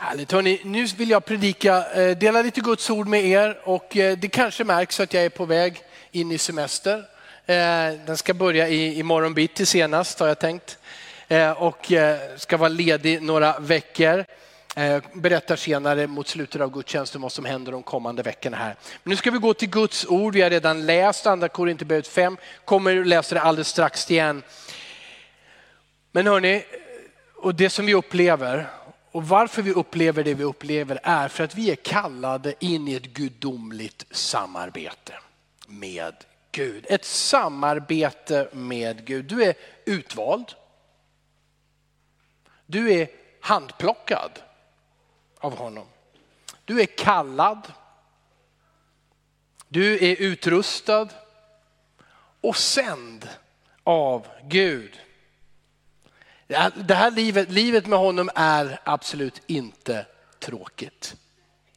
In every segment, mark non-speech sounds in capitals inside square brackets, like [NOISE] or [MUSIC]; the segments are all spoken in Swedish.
Härligt, hörni. Nu vill jag predika, eh, dela lite Guds ord med er och eh, det kanske märks att jag är på väg in i semester. Eh, den ska börja i, imorgon bitti senast har jag tänkt och ska vara ledig några veckor. Berättar senare mot slutet av gudstjänsten vad som händer de kommande veckorna här. Men nu ska vi gå till Guds ord. Vi har redan läst andra Korinthierbrevet 5, kommer läsa det alldeles strax igen. Men hörni, och det som vi upplever och varför vi upplever det vi upplever är för att vi är kallade in i ett gudomligt samarbete med Gud. Ett samarbete med Gud. Du är utvald. Du är handplockad av honom. Du är kallad. Du är utrustad och sänd av Gud. Det här livet, livet med honom är absolut inte tråkigt.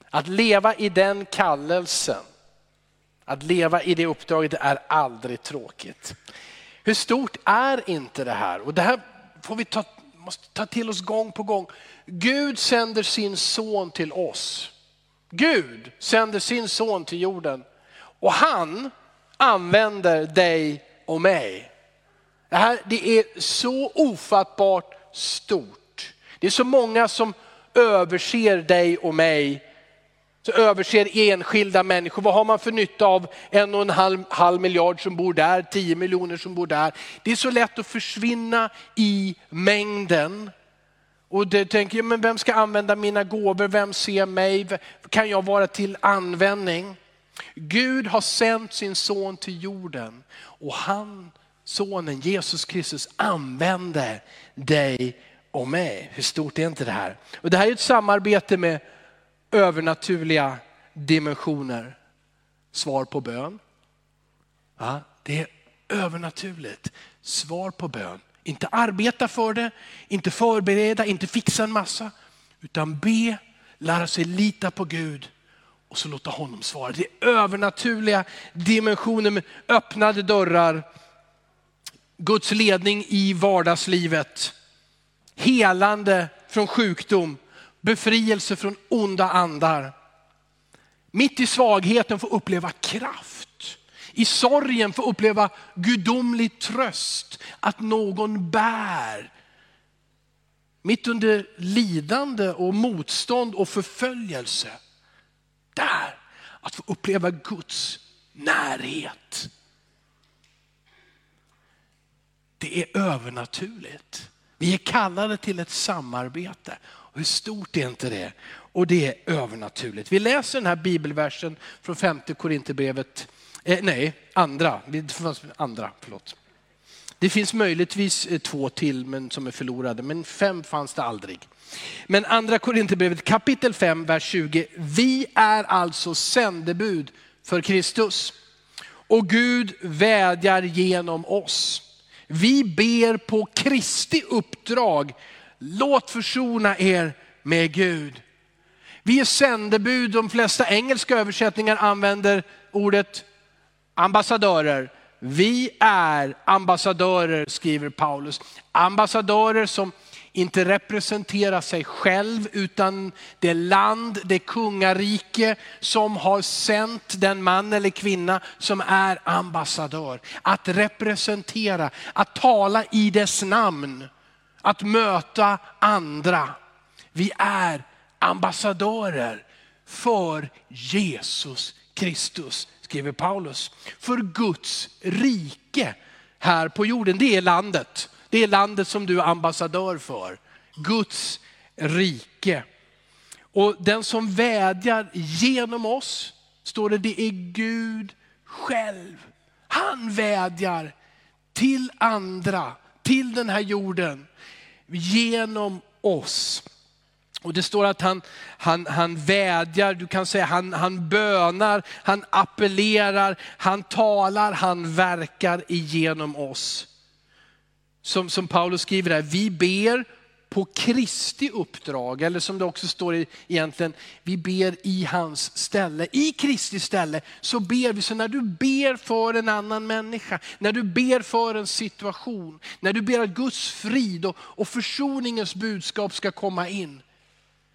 Att leva i den kallelsen, att leva i det uppdraget är aldrig tråkigt. Hur stort är inte det här? Och det här får vi ta, måste ta till oss gång på gång. Gud sänder sin son till oss. Gud sänder sin son till jorden och han använder dig och mig det här det är så ofattbart stort. Det är så många som överser dig och mig, så överser enskilda människor. Vad har man för nytta av en och en halv, halv miljard som bor där, tio miljoner som bor där. Det är så lätt att försvinna i mängden. Och det tänker jag, men vem ska använda mina gåvor? Vem ser mig? Kan jag vara till användning? Gud har sänt sin son till jorden och han sonen Jesus Kristus använder dig och mig. Hur stort är inte det här? Och det här är ett samarbete med övernaturliga dimensioner. Svar på bön. Ja, det är övernaturligt. Svar på bön. Inte arbeta för det, inte förbereda, inte fixa en massa. Utan be, lära sig lita på Gud och så låta honom svara. Det är övernaturliga dimensioner med öppnade dörrar Guds ledning i vardagslivet. Helande från sjukdom, befrielse från onda andar. Mitt i svagheten få uppleva kraft. I sorgen få uppleva gudomlig tröst, att någon bär. Mitt under lidande och motstånd och förföljelse. Där, att få uppleva Guds närhet det är övernaturligt. Vi är kallade till ett samarbete. Hur stort är inte det? Och det är övernaturligt. Vi läser den här bibelversen från femte Korinthierbrevet, eh, nej, andra, andra, förlåt. Det finns möjligtvis eh, två till men som är förlorade, men fem fanns det aldrig. Men andra Korinthierbrevet kapitel 5, vers 20. Vi är alltså sändebud för Kristus och Gud vädjar genom oss. Vi ber på Kristi uppdrag, låt försona er med Gud. Vi är sändebud, de flesta engelska översättningar använder ordet ambassadörer. Vi är ambassadörer skriver Paulus. Ambassadörer som inte representera sig själv utan det land, det kungarike som har sänt den man eller kvinna som är ambassadör. Att representera, att tala i dess namn, att möta andra. Vi är ambassadörer för Jesus Kristus, skriver Paulus. För Guds rike här på jorden, det är landet. Det är landet som du är ambassadör för. Guds rike. Och den som vädjar genom oss, står det, det är Gud själv. Han vädjar till andra, till den här jorden, genom oss. Och det står att han, han, han vädjar, du kan säga han, han bönar, han appellerar, han talar, han verkar igenom oss som, som Paulus skriver här, vi ber på Kristi uppdrag, eller som det också står egentligen, vi ber i hans ställe. I Kristi ställe så ber vi, så när du ber för en annan människa, när du ber för en situation, när du ber att Guds frid och, och försoningens budskap ska komma in,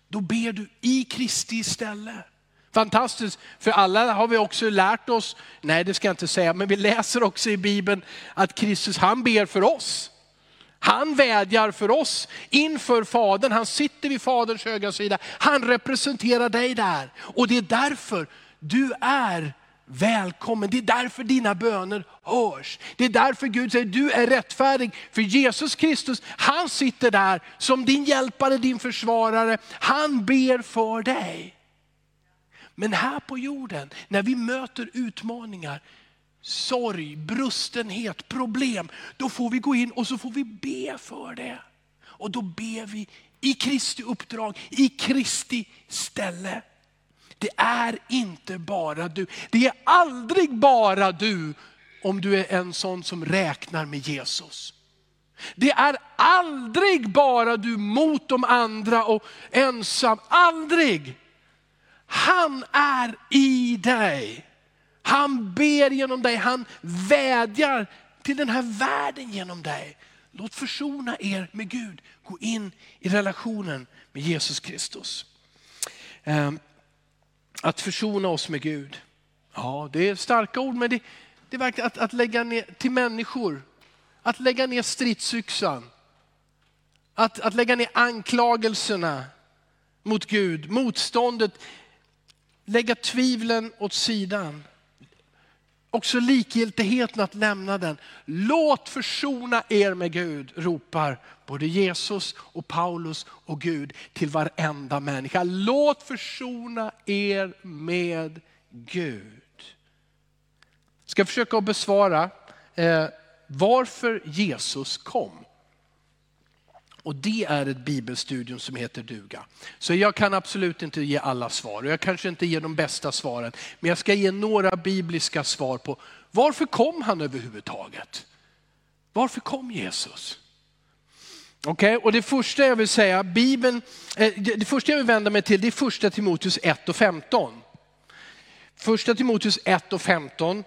då ber du i Kristi ställe. Fantastiskt, för alla har vi också lärt oss, nej det ska jag inte säga, men vi läser också i Bibeln att Kristus han ber för oss. Han vädjar för oss inför Fadern, han sitter vid Faderns högra sida. Han representerar dig där. Och det är därför du är välkommen. Det är därför dina böner hörs. Det är därför Gud säger du är rättfärdig. För Jesus Kristus, han sitter där som din hjälpare, din försvarare. Han ber för dig. Men här på jorden, när vi möter utmaningar, sorg, brustenhet, problem, då får vi gå in och så får vi be för det. Och då ber vi i Kristi uppdrag, i Kristi ställe. Det är inte bara du. Det är aldrig bara du om du är en sån som räknar med Jesus. Det är aldrig bara du mot de andra och ensam, aldrig. Han är i dig. Han ber genom dig, han vädjar till den här världen genom dig. Låt försona er med Gud. Gå in i relationen med Jesus Kristus. Ehm, att försona oss med Gud. Ja, det är starka ord, men det, det är verkligen att, att lägga ner till människor. Att lägga ner stridsyxan. Att, att lägga ner anklagelserna mot Gud, motståndet. Lägga tvivlen åt sidan. Också likgiltigheten att lämna den. Låt försona er med Gud, ropar både Jesus och Paulus och Gud till varenda människa. Låt försona er med Gud. Jag ska försöka att besvara eh, varför Jesus kom. Och det är ett bibelstudium som heter duga. Så jag kan absolut inte ge alla svar och jag kanske inte ger de bästa svaren. Men jag ska ge några bibliska svar på varför kom han överhuvudtaget? Varför kom Jesus? Okej, okay, och det första jag vill säga, Bibeln, eh, det första jag vill vända mig till det är första Timoteus 1 och 15. Första Timoteus 1 och 15.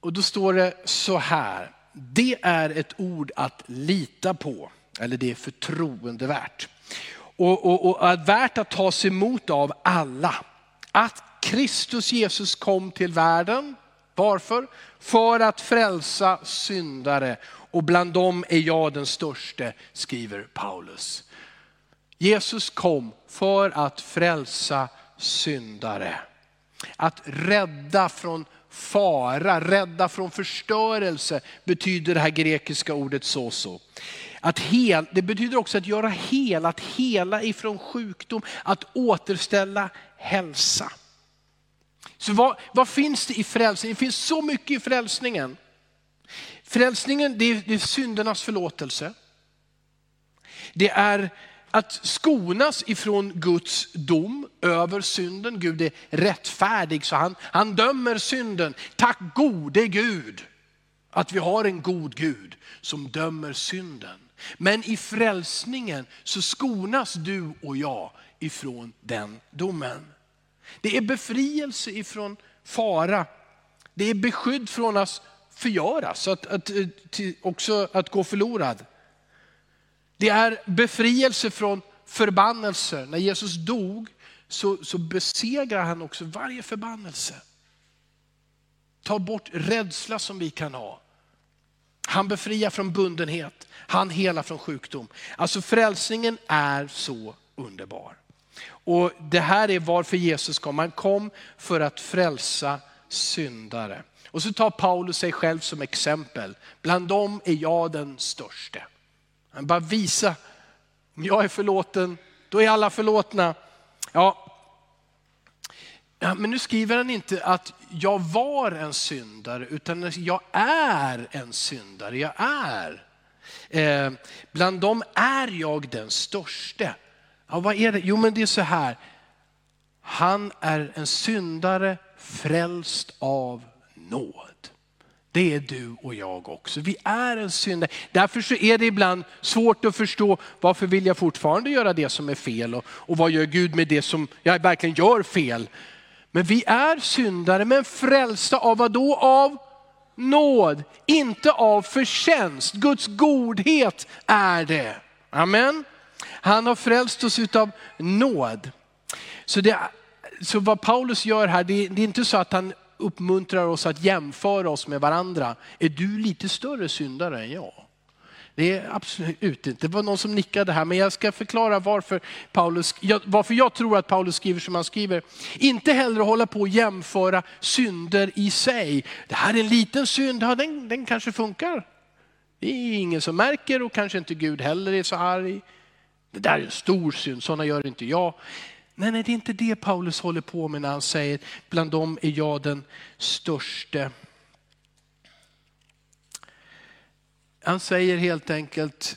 Och då står det så här, det är ett ord att lita på. Eller det är förtroendevärt. Och, och, och är värt att tas emot av alla. Att Kristus Jesus kom till världen. Varför? För att frälsa syndare. Och bland dem är jag den störste, skriver Paulus. Jesus kom för att frälsa syndare. Att rädda från fara, rädda från förstörelse betyder det här grekiska ordet så så. Att hel, det betyder också att göra hel, att hela ifrån sjukdom, att återställa hälsa. Så vad, vad finns det i frälsningen? Det finns så mycket i frälsningen. Frälsningen det är, det är syndernas förlåtelse. Det är att skonas ifrån Guds dom över synden. Gud är rättfärdig så han, han dömer synden. Tack gode Gud att vi har en god Gud som dömer synden. Men i frälsningen så skonas du och jag ifrån den domen. Det är befrielse ifrån fara. Det är beskydd från att förgöras, att, att, också att gå förlorad. Det är befrielse från förbannelser. När Jesus dog så, så besegrar han också varje förbannelse. Ta bort rädsla som vi kan ha. Han befriar från bundenhet. Han helar från sjukdom. Alltså frälsningen är så underbar. Och Det här är varför Jesus kom. Han kom för att frälsa syndare. Och så tar Paulus sig själv som exempel. Bland dem är jag den störste. Han bara visa, om jag är förlåten, då är alla förlåtna. Ja, Ja, men nu skriver han inte att jag var en syndare, utan jag är en syndare. Jag är. Eh, bland dem är jag den störste. Ja, vad är det? Jo, men det är så här. Han är en syndare frälst av nåd. Det är du och jag också. Vi är en syndare. Därför så är det ibland svårt att förstå varför vill jag fortfarande göra det som är fel och, och vad gör Gud med det som jag verkligen gör fel. Men vi är syndare, men frälsta av vad då? Av nåd, inte av förtjänst. Guds godhet är det. Amen. Han har frälst oss utav nåd. Så, det, så vad Paulus gör här, det, det är inte så att han uppmuntrar oss att jämföra oss med varandra. Är du lite större syndare än jag? Det är absolut inte. Det var någon som nickade här, men jag ska förklara varför, Paulus, varför jag tror att Paulus skriver som han skriver. Inte heller hålla på att jämföra synder i sig. Det här är en liten synd, ja, den, den kanske funkar. Det är ingen som märker och kanske inte Gud heller är så arg. Det där är en stor synd, sådana gör inte jag. Nej, nej, det är inte det Paulus håller på med när han säger bland dem är jag den störste. Han säger helt enkelt,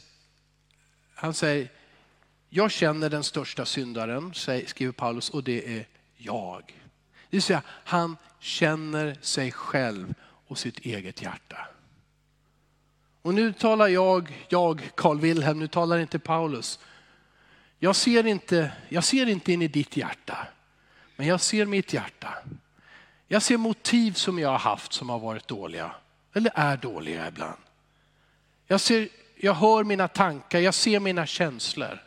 han säger, jag känner den största syndaren, skriver Paulus, och det är jag. Det vill säga, han känner sig själv och sitt eget hjärta. Och nu talar jag, jag Carl Wilhelm, nu talar inte Paulus. Jag ser inte, jag ser inte in i ditt hjärta, men jag ser mitt hjärta. Jag ser motiv som jag har haft som har varit dåliga, eller är dåliga ibland. Jag, ser, jag hör mina tankar, jag ser mina känslor.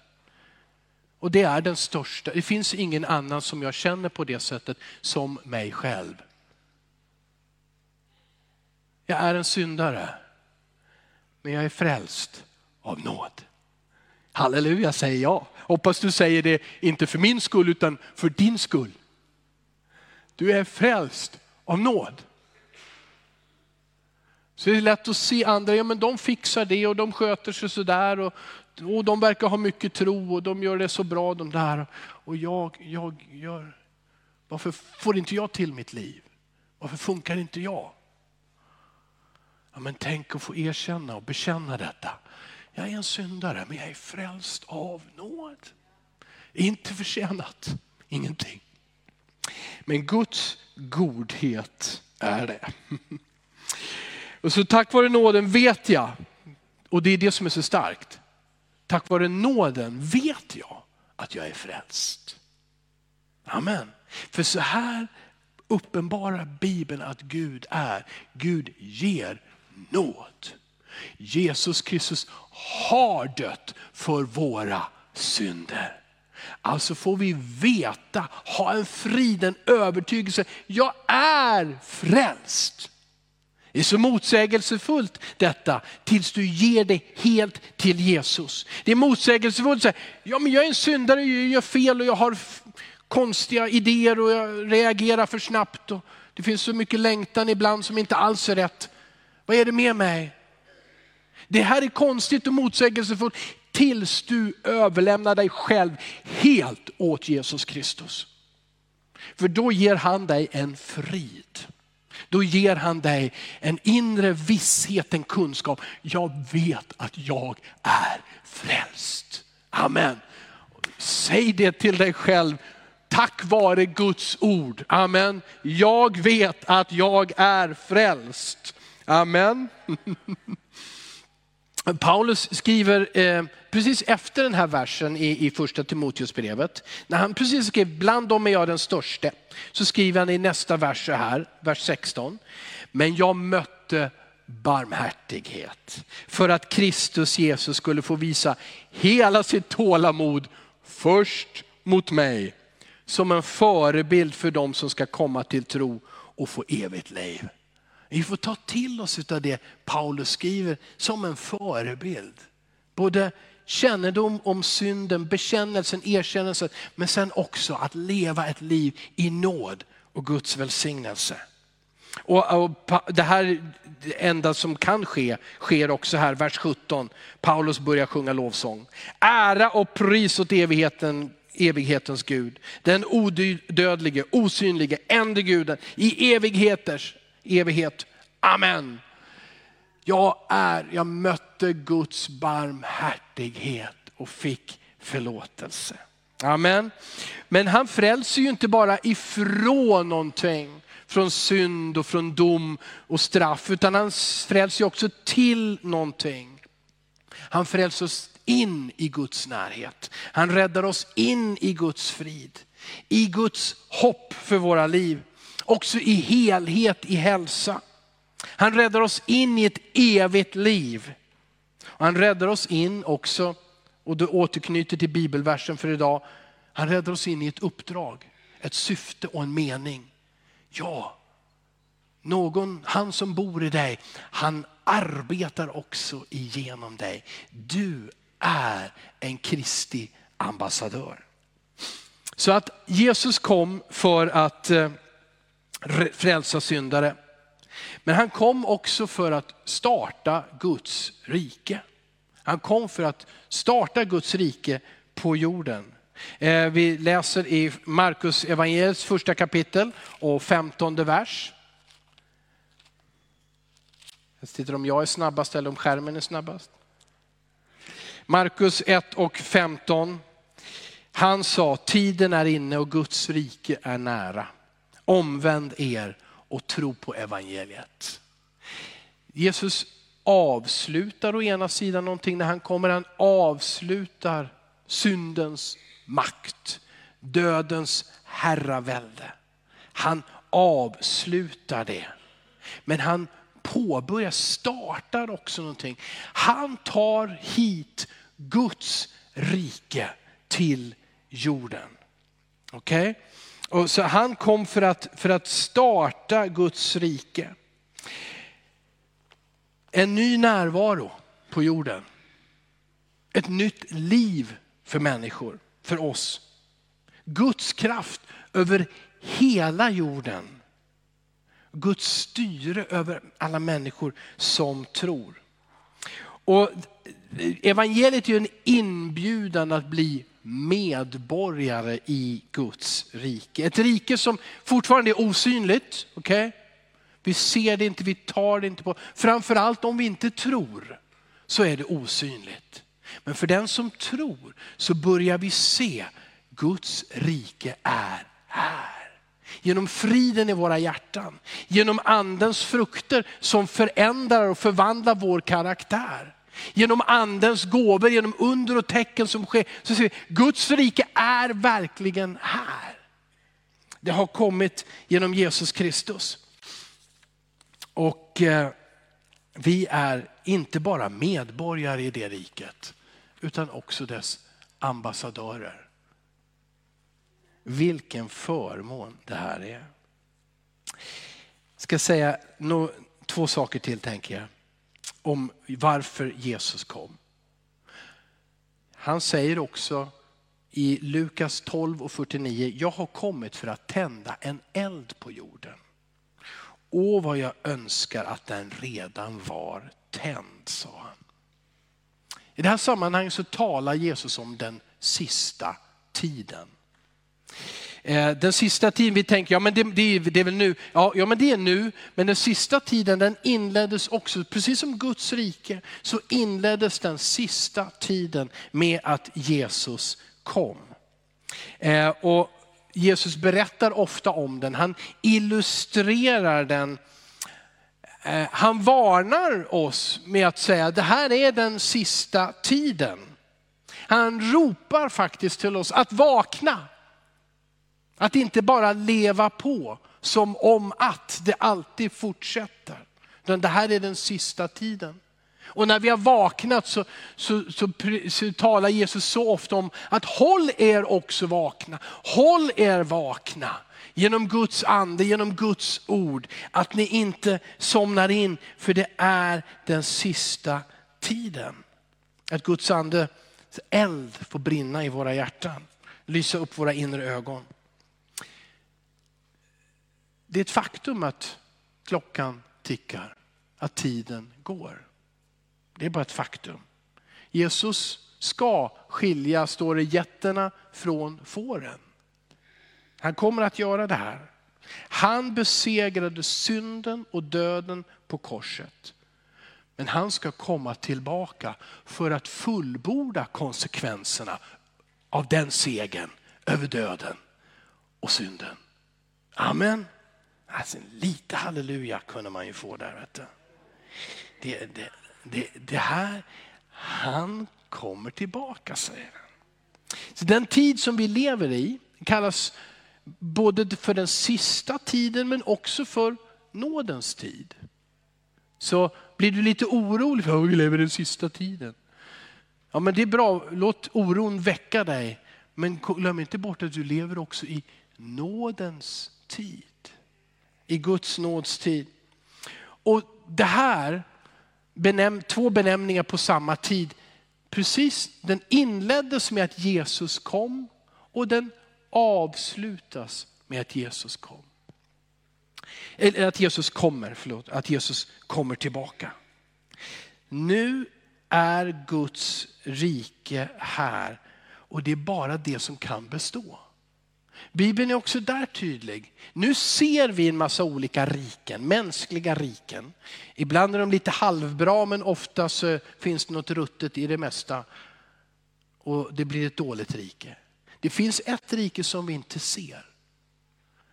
Och det är den största, det finns ingen annan som jag känner på det sättet som mig själv. Jag är en syndare, men jag är frälst av nåd. Halleluja säger jag. Hoppas du säger det inte för min skull utan för din skull. Du är frälst av nåd. Så det är lätt att se andra, ja men de fixar det och de sköter sig sådär och, och de verkar ha mycket tro och de gör det så bra de där. Och jag, jag gör, varför får inte jag till mitt liv? Varför funkar inte jag? Ja, men tänk att få erkänna och bekänna detta. Jag är en syndare men jag är frälst av nåd. Inte förtjänat, ingenting. Men Guds godhet är det. [LAUGHS] Och så tack vare nåden vet jag, och det är det som är så starkt. Tack vare nåden vet jag att jag är frälst. Amen. För så här uppenbarar Bibeln att Gud är. Gud ger nåd. Jesus Kristus har dött för våra synder. Alltså får vi veta, ha en frid, en övertygelse. Jag är frälst. Det är så motsägelsefullt detta tills du ger det helt till Jesus. Det är motsägelsefullt att säga, ja men jag är en syndare, jag gör fel och jag har konstiga idéer och jag reagerar för snabbt. Och det finns så mycket längtan ibland som inte alls är rätt. Vad är det med mig? Det här är konstigt och motsägelsefullt tills du överlämnar dig själv helt åt Jesus Kristus. För då ger han dig en frid. Då ger han dig en inre visshet, en kunskap. Jag vet att jag är frälst. Amen. Säg det till dig själv tack vare Guds ord. Amen. Jag vet att jag är frälst. Amen. [LAUGHS] Paulus skriver eh, precis efter den här versen i, i första Timoteusbrevet, när han precis skrev bland dem är jag den störste, så skriver han i nästa vers så här, vers 16. Men jag mötte barmhärtighet för att Kristus Jesus skulle få visa hela sitt tålamod först mot mig som en förebild för dem som ska komma till tro och få evigt liv. Vi får ta till oss av det Paulus skriver som en förebild. Både kännedom om synden, bekännelsen, erkännelsen, men sen också att leva ett liv i nåd och Guds välsignelse. Och, och, det här det enda som kan ske, sker också här, vers 17. Paulus börjar sjunga lovsång. Ära och pris åt evigheten, evighetens Gud. Den odödlige, osynlige, ende guden i evigheters evighet. Amen. Jag, är, jag mötte Guds barmhärtighet och fick förlåtelse. Amen. Men han frälser ju inte bara ifrån någonting, från synd och från dom och straff, utan han frälser också till någonting. Han frälser oss in i Guds närhet. Han räddar oss in i Guds frid, i Guds hopp för våra liv. Också i helhet, i hälsa. Han räddar oss in i ett evigt liv. Han räddar oss in också och du återknyter till bibelversen för idag. Han räddar oss in i ett uppdrag, ett syfte och en mening. Ja, någon, han som bor i dig, han arbetar också igenom dig. Du är en Kristi ambassadör. Så att Jesus kom för att eh, frälsa syndare. Men han kom också för att starta Guds rike. Han kom för att starta Guds rike på jorden. Eh, vi läser i Markus evangeliets första kapitel och femtonde vers. Jag tittar om jag är snabbast eller om skärmen är snabbast. Markus 1 och 15. Han sa, tiden är inne och Guds rike är nära. Omvänd er och tro på evangeliet. Jesus avslutar å ena sidan någonting när han kommer. Han avslutar syndens makt, dödens herravälde. Han avslutar det. Men han påbörjar, startar också någonting. Han tar hit Guds rike till jorden. Okej? Okay? Och så han kom för att, för att starta Guds rike. En ny närvaro på jorden. Ett nytt liv för människor, för oss. Guds kraft över hela jorden. Guds styre över alla människor som tror. Och evangeliet är en inbjudan att bli medborgare i Guds rike. Ett rike som fortfarande är osynligt. Okay? Vi ser det inte, vi tar det inte på. Framförallt om vi inte tror så är det osynligt. Men för den som tror så börjar vi se Guds rike är här. Genom friden i våra hjärtan, genom andens frukter som förändrar och förvandlar vår karaktär. Genom andens gåvor, genom under och tecken som sker. Så ser vi, Guds rike är verkligen här. Det har kommit genom Jesus Kristus. Och eh, vi är inte bara medborgare i det riket, utan också dess ambassadörer. Vilken förmån det här är. Jag ska säga no, två saker till tänker jag om varför Jesus kom. Han säger också i Lukas 12 och 49, jag har kommit för att tända en eld på jorden. Åh vad jag önskar att den redan var tänd, sa han. I det här sammanhanget så talar Jesus om den sista tiden. Eh, den sista tiden, vi tänker, ja men det, det, det, är väl nu. Ja, ja men det är nu, men den sista tiden den inleddes också, precis som Guds rike, så inleddes den sista tiden med att Jesus kom. Eh, och Jesus berättar ofta om den, han illustrerar den eh, han varnar oss med att säga det här är den sista tiden. Han ropar faktiskt till oss att vakna. Att inte bara leva på som om att det alltid fortsätter. Utan det här är den sista tiden. Och när vi har vaknat så, så, så, så, talar Jesus så ofta om att håll er också vakna. Håll er vakna genom Guds ande, genom Guds ord. Att ni inte somnar in, för det är den sista tiden. Att Guds ande eld får brinna i våra hjärtan, lysa upp våra inre ögon. Det är ett faktum att klockan tickar, att tiden går. Det är bara ett faktum. Jesus ska skilja, står det, getterna från fåren. Han kommer att göra det här. Han besegrade synden och döden på korset. Men han ska komma tillbaka för att fullborda konsekvenserna av den segern över döden och synden. Amen. Alltså lite halleluja kunde man ju få där. Vet du. Det, det, det, det här, han kommer tillbaka säger han. Så den tid som vi lever i kallas både för den sista tiden men också för nådens tid. Så blir du lite orolig för att vi lever den sista tiden. Ja men det är bra, låt oron väcka dig. Men glöm inte bort att du lever också i nådens tid. I Guds nåds tid. Och det här, benäm två benämningar på samma tid, precis, den inleddes med att Jesus kom och den avslutas med att Jesus kom. Eller att Jesus kommer, förlåt, att Jesus kommer tillbaka. Nu är Guds rike här och det är bara det som kan bestå. Bibeln är också där tydlig. Nu ser vi en massa olika riken, mänskliga riken. Ibland är de lite halvbra men ofta så finns det något ruttet i det mesta. Och det blir ett dåligt rike. Det finns ett rike som vi inte ser.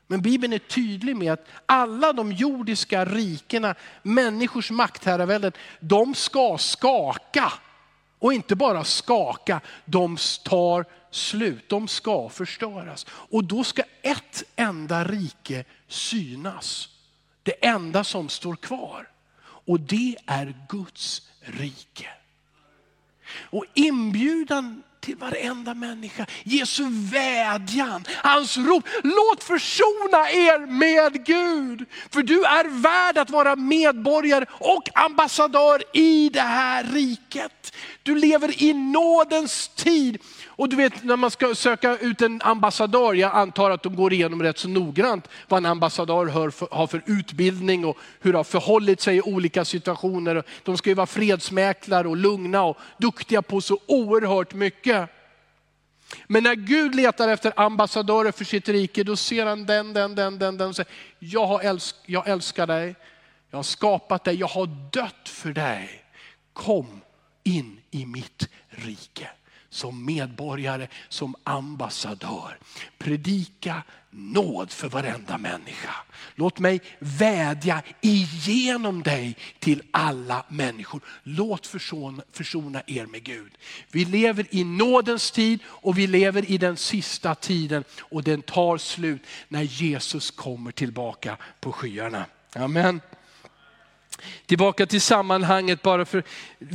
Men Bibeln är tydlig med att alla de jordiska rikena, människors maktherravälden, de ska skaka. Och inte bara skaka, de tar slut, de ska förstöras. Och då ska ett enda rike synas. Det enda som står kvar. Och det är Guds rike. Och inbjudan till varenda människa. Jesu vädjan, hans rop. Låt försona er med Gud. För du är värd att vara medborgare och ambassadör i det här riket. Du lever i nådens tid. Och du vet när man ska söka ut en ambassadör, jag antar att de går igenom rätt så noggrant vad en ambassadör har för utbildning och hur det har förhållit sig i olika situationer. De ska ju vara fredsmäklare och lugna och duktiga på så oerhört mycket. Men när Gud letar efter ambassadörer för sitt rike, då ser han den, den, den, den, den och säger, jag, har älsk, jag älskar dig, jag har skapat dig, jag har dött för dig. Kom in i mitt rike som medborgare, som ambassadör. Predika nåd för varenda människa. Låt mig vädja igenom dig till alla människor. Låt försona, försona er med Gud. Vi lever i nådens tid och vi lever i den sista tiden och den tar slut när Jesus kommer tillbaka på skyarna. Amen. Tillbaka till sammanhanget bara för,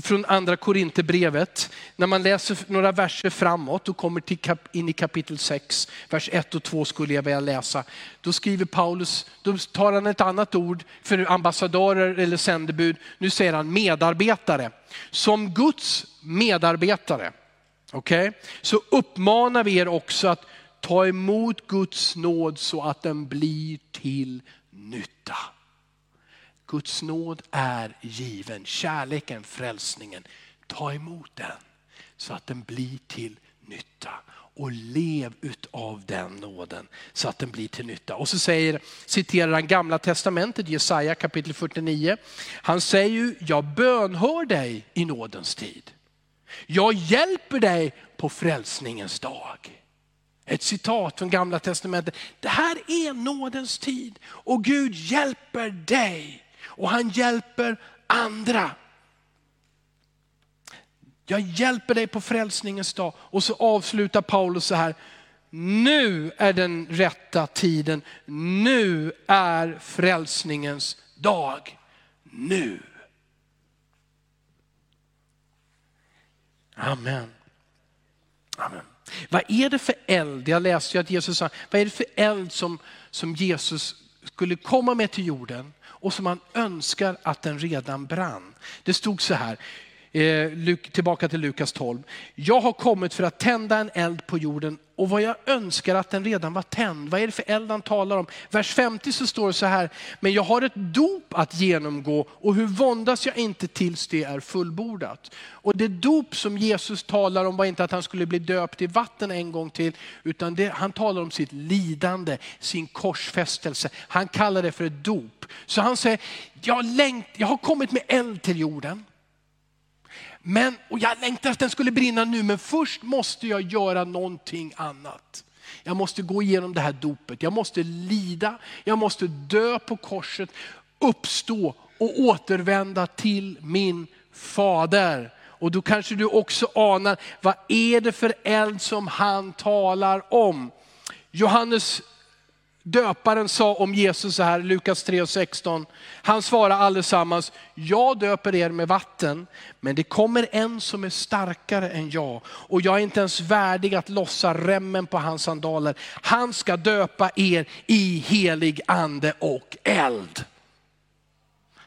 från andra Korinthierbrevet. När man läser några verser framåt och kommer till kap, in i kapitel 6, vers 1 och 2 skulle jag vilja läsa. Då skriver Paulus, då tar han ett annat ord för ambassadörer eller sändebud. Nu säger han medarbetare. Som Guds medarbetare. Okay? Så uppmanar vi er också att ta emot Guds nåd så att den blir till nytta. Guds nåd är given, kärleken, frälsningen. Ta emot den så att den blir till nytta och lev utav den nåden så att den blir till nytta. Och så säger, citerar han gamla testamentet, Jesaja kapitel 49. Han säger ju, jag bönhör dig i nådens tid. Jag hjälper dig på frälsningens dag. Ett citat från gamla testamentet. Det här är nådens tid och Gud hjälper dig och han hjälper andra. Jag hjälper dig på frälsningens dag. Och så avslutar Paulus så här. Nu är den rätta tiden. Nu är frälsningens dag. Nu. Amen. Amen. Vad är det för eld? Jag läste ju att Jesus sa, vad är det för eld som, som Jesus skulle komma med till jorden? Och som han önskar att den redan brann. Det stod så här, eh, tillbaka till Lukas 12. Jag har kommit för att tända en eld på jorden och vad jag önskar att den redan var tänd. Vad är det för eld han talar om? Vers 50 så står det så här, men jag har ett dop att genomgå och hur våndas jag inte tills det är fullbordat. Och det dop som Jesus talar om var inte att han skulle bli döpt i vatten en gång till, utan det, han talar om sitt lidande, sin korsfästelse. Han kallar det för ett dop. Så han säger, jag, längt, jag har kommit med eld till jorden. Men, och jag längtar att den skulle brinna nu, men först måste jag göra någonting annat. Jag måste gå igenom det här dopet, jag måste lida, jag måste dö på korset, uppstå och återvända till min fader. Och då kanske du också anar, vad är det för eld som han talar om? Johannes Döparen sa om Jesus så här, Lukas 3.16. Han svarade allesammans, jag döper er med vatten, men det kommer en som är starkare än jag. Och jag är inte ens värdig att lossa remmen på hans sandaler. Han ska döpa er i helig ande och eld.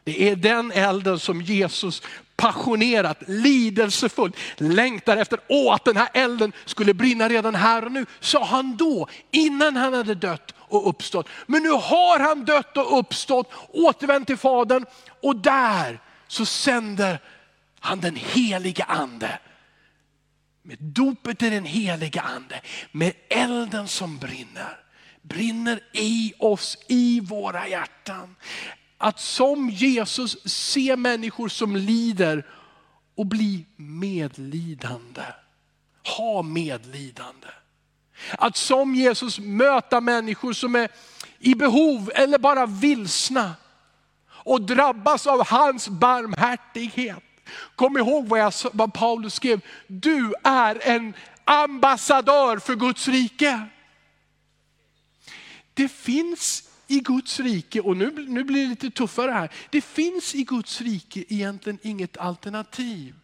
Det är den elden som Jesus passionerat, lidelsefullt längtar efter. Åh, att den här elden skulle brinna redan här och nu, sa han då, innan han hade dött och uppstått. Men nu har han dött och uppstått, återvänt till Fadern och där så sänder han den heliga ande. Med dopet i den heliga ande, med elden som brinner. Brinner i oss, i våra hjärtan. Att som Jesus se människor som lider och bli medlidande. Ha medlidande. Att som Jesus möta människor som är i behov eller bara vilsna och drabbas av hans barmhärtighet. Kom ihåg vad, jag, vad Paulus skrev, du är en ambassadör för Guds rike. Det finns i Guds rike, och nu, nu blir det lite tuffare här, det finns i Guds rike egentligen inget alternativ.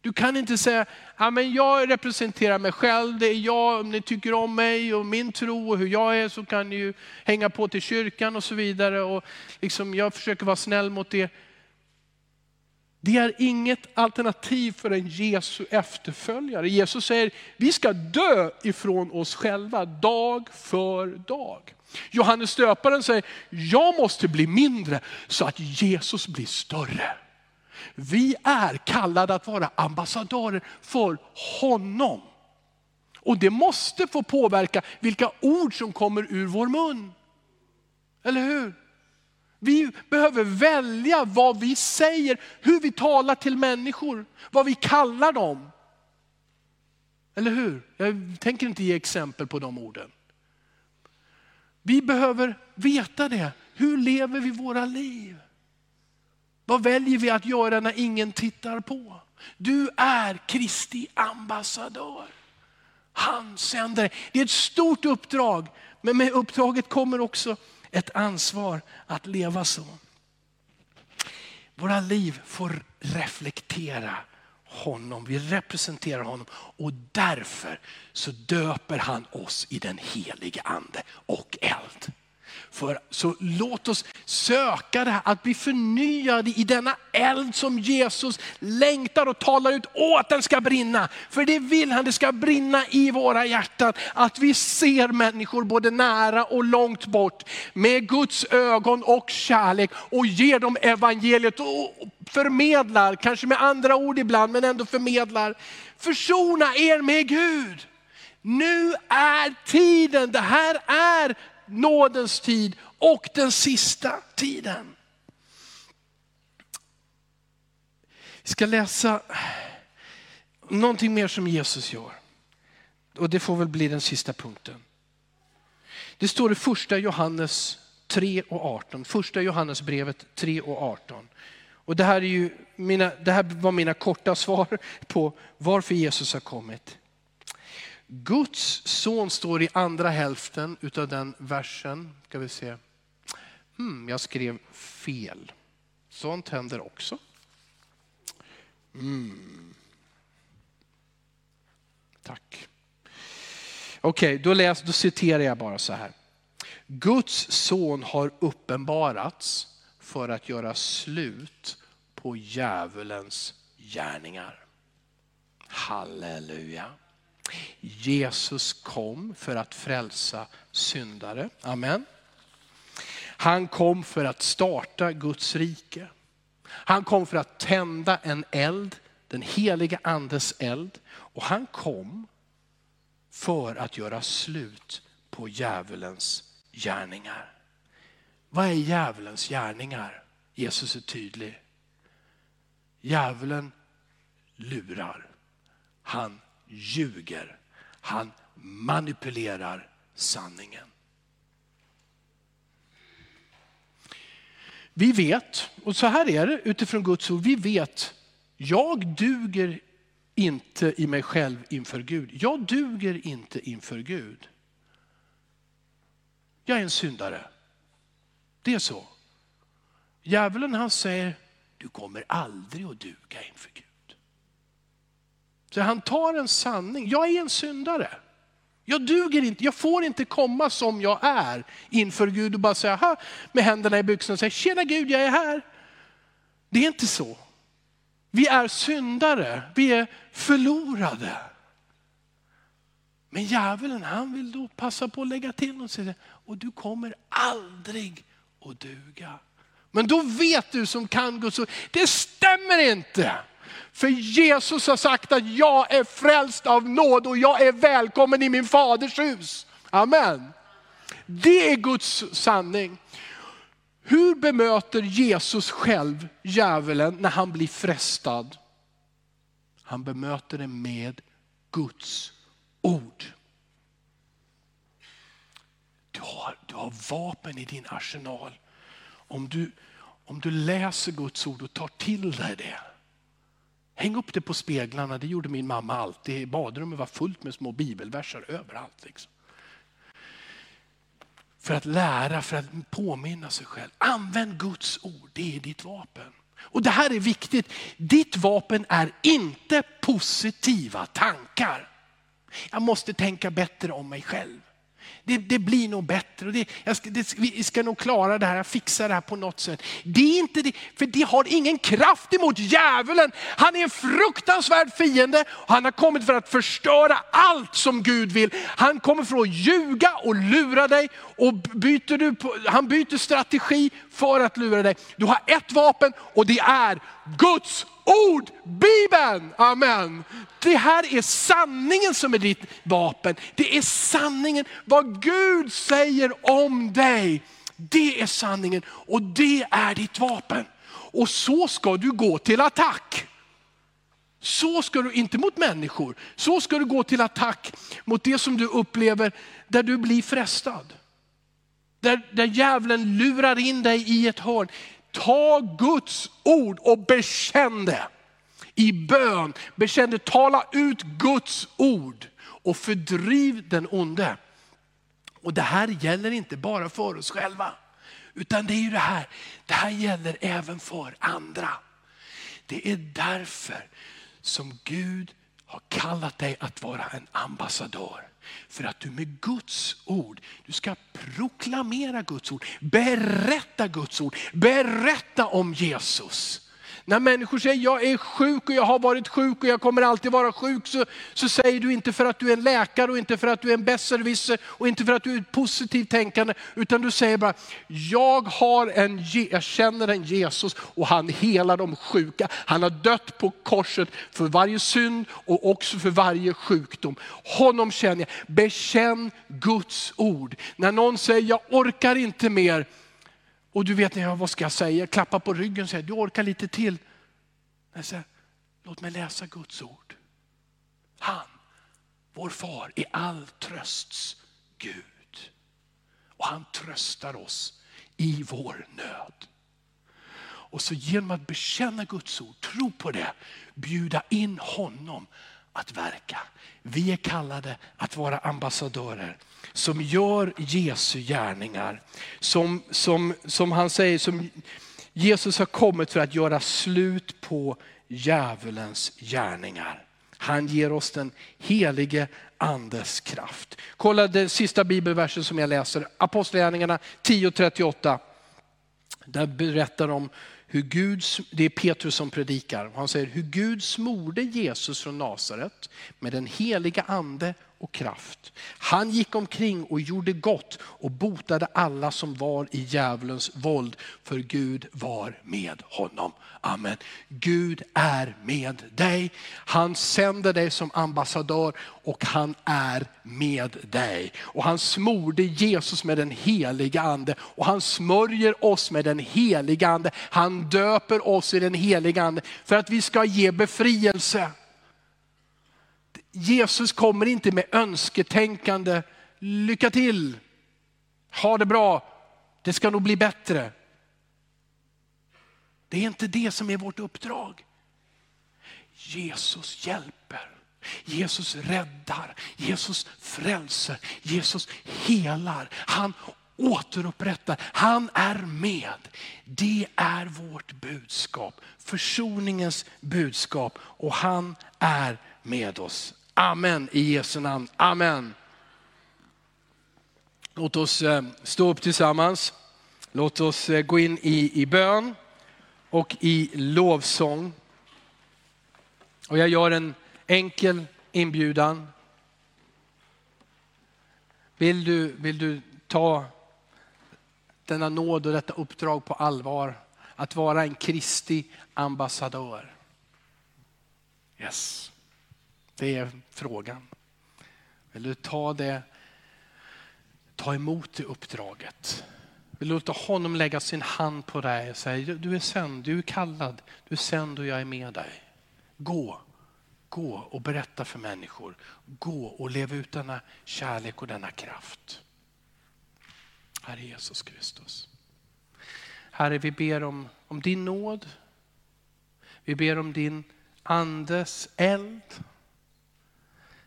Du kan inte säga, ja, men jag representerar mig själv, det är jag, om ni tycker om mig och min tro och hur jag är så kan ni ju hänga på till kyrkan och så vidare. Och liksom, jag försöker vara snäll mot er. Det är inget alternativ för en Jesu efterföljare. Jesus säger, vi ska dö ifrån oss själva dag för dag. Johannes döparen säger, jag måste bli mindre så att Jesus blir större. Vi är kallade att vara ambassadörer för honom. Och det måste få påverka vilka ord som kommer ur vår mun. Eller hur? Vi behöver välja vad vi säger, hur vi talar till människor, vad vi kallar dem. Eller hur? Jag tänker inte ge exempel på de orden. Vi behöver veta det. Hur lever vi våra liv? Vad väljer vi att göra när ingen tittar på? Du är Kristi ambassadör. Han sänder Det är ett stort uppdrag, men med uppdraget kommer också ett ansvar att leva så. Våra liv får reflektera honom, vi representerar honom och därför så döper han oss i den helige ande och. För, så låt oss söka det här, att bli förnyade i denna eld som Jesus längtar och talar ut åt att den ska brinna. För det vill han, det ska brinna i våra hjärtan. Att vi ser människor både nära och långt bort med Guds ögon och kärlek och ger dem evangeliet och förmedlar, kanske med andra ord ibland, men ändå förmedlar. Försona er med Gud. Nu är tiden, det här är nådens tid och den sista tiden. Vi ska läsa någonting mer som Jesus gör. Och det får väl bli den sista punkten. Det står i första Johannes 3 och 18. Första Johannesbrevet 3 och 18. Och det här, är ju mina, det här var mina korta [LAUGHS] svar på varför Jesus har kommit. Guds son står i andra hälften utav den versen. Ska vi se. Hmm, jag skrev fel. Sånt händer också. Mm. Tack. Okej, okay, då, då citerar jag bara så här. Guds son har uppenbarats för att göra slut på djävulens gärningar. Halleluja. Jesus kom för att frälsa syndare. Amen. Han kom för att starta Guds rike. Han kom för att tända en eld, den heliga andes eld. Och han kom för att göra slut på djävulens gärningar. Vad är djävulens gärningar? Jesus är tydlig. Djävulen lurar. Han ljuger. Han manipulerar sanningen. Vi vet, och så här är det utifrån Guds ord, vi vet, jag duger inte i mig själv inför Gud. Jag duger inte inför Gud. jag är en syndare. Det är så. Djävulen han säger, du kommer aldrig att duga inför Gud. Så han tar en sanning, jag är en syndare. Jag duger inte, jag får inte komma som jag är inför Gud och bara säga med händerna i byxorna och säga, tjena Gud jag är här. Det är inte så. Vi är syndare, vi är förlorade. Men djävulen han vill då passa på att lägga till och säga, och du kommer aldrig att duga. Men då vet du som kan Guds ord, det stämmer inte. För Jesus har sagt att jag är frälst av nåd och jag är välkommen i min faders hus. Amen. Det är Guds sanning. Hur bemöter Jesus själv djävulen när han blir frestad? Han bemöter det med Guds ord. Du har, du har vapen i din arsenal. Om du, om du läser Guds ord och tar till dig det. Häng upp det på speglarna, det gjorde min mamma alltid. Badrummet var fullt med små bibelverser överallt. Liksom. För att lära, för att påminna sig själv. Använd Guds ord, det är ditt vapen. Och det här är viktigt, ditt vapen är inte positiva tankar. Jag måste tänka bättre om mig själv. Det, det, blir nog bättre. Det, ska, det, vi ska nog klara det här, jag fixar det här på något sätt. Det är inte det, för det har ingen kraft emot djävulen. Han är en fruktansvärd fiende. Han har kommit för att förstöra allt som Gud vill. Han kommer för att ljuga och lura dig. Och byter du på, han byter strategi för att lura dig. Du har ett vapen och det är Guds ord, Bibeln. Amen. Det här är sanningen som är ditt vapen. Det är sanningen, vad Gud säger om dig. Det är sanningen och det är ditt vapen. Och så ska du gå till attack. Så ska du, inte mot människor, så ska du gå till attack mot det som du upplever där du blir frestad. Där, där djävulen lurar in dig i ett hörn. Ta Guds ord och bekänn det. I bön, bekänn det, tala ut Guds ord och fördriv den onde. Och det här gäller inte bara för oss själva. Utan det är ju det här, det här gäller även för andra. Det är därför som Gud har kallat dig att vara en ambassadör. För att du med Guds ord, du ska proklamera Guds ord, berätta Guds ord, berätta om Jesus. När människor säger jag är sjuk och jag har varit sjuk och jag kommer alltid vara sjuk så, så säger du inte för att du är en läkare och inte för att du är en besserwisser och inte för att du är positivt tänkande. Utan du säger bara, jag, har en, jag känner en Jesus och han helar de sjuka. Han har dött på korset för varje synd och också för varje sjukdom. Honom känner jag. Bekänn Guds ord. När någon säger jag orkar inte mer, och du vet, vad ska jag säga? Klappa på ryggen och säga, du orkar lite till. Jag säger, låt mig läsa Guds ord. Han, vår far, är all trösts Gud. Och han tröstar oss i vår nöd. Och så genom att bekänna Guds ord, tro på det, bjuda in honom att verka. Vi är kallade att vara ambassadörer som gör Jesu gärningar. Som, som, som han säger, som Jesus har kommit för att göra slut på djävulens gärningar. Han ger oss den helige andes kraft. Kolla den sista bibelversen som jag läser, Apostlagärningarna 10.38. Där berättar de hur Gud, det är Petrus som predikar, han säger hur Gud smorde Jesus från Nasaret med den heliga ande och kraft. Han gick omkring och gjorde gott och botade alla som var i djävulens våld, för Gud var med honom. Amen. Gud är med dig. Han sänder dig som ambassadör och han är med dig. Och han smorde Jesus med den heliga ande och han smörjer oss med den heliga ande. Han döper oss i den heliga ande för att vi ska ge befrielse. Jesus kommer inte med önsketänkande, lycka till, ha det bra, det ska nog bli bättre. Det är inte det som är vårt uppdrag. Jesus hjälper, Jesus räddar, Jesus frälser, Jesus helar. Han återupprättar. Han är med. Det är vårt budskap. Försoningens budskap. Och han är med oss. Amen i Jesu namn. Amen. Låt oss eh, stå upp tillsammans. Låt oss eh, gå in i, i bön och i lovsång. Och jag gör en enkel inbjudan. Vill du, vill du ta denna nåd och detta uppdrag på allvar? Att vara en Kristi ambassadör. Yes, det är frågan. Vill du ta det, ta emot det uppdraget? Vill du låta honom lägga sin hand på dig och säga, du är sänd, du är kallad, du är sänd och jag är med dig. Gå, gå och berätta för människor. Gå och lev ut denna kärlek och denna kraft. Herre Jesus Kristus. Herre, vi ber om, om din nåd. Vi ber om din andes eld.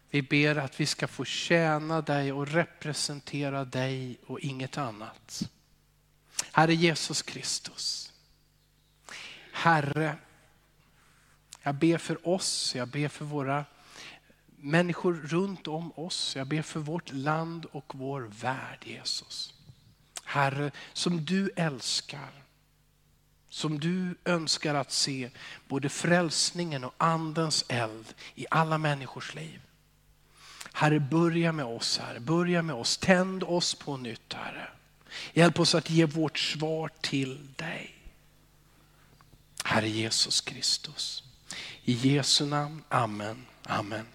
Vi ber att vi ska få tjäna dig och representera dig och inget annat. Herre Jesus Kristus. Herre, jag ber för oss, jag ber för våra människor runt om oss. Jag ber för vårt land och vår värld Jesus. Herre, som du älskar, som du önskar att se både frälsningen och andens eld i alla människors liv. Herre, börja med oss, Herre. Börja med oss. Tänd oss på nytt, Herre. Hjälp oss att ge vårt svar till dig. Herre Jesus Kristus. I Jesu namn, Amen. Amen.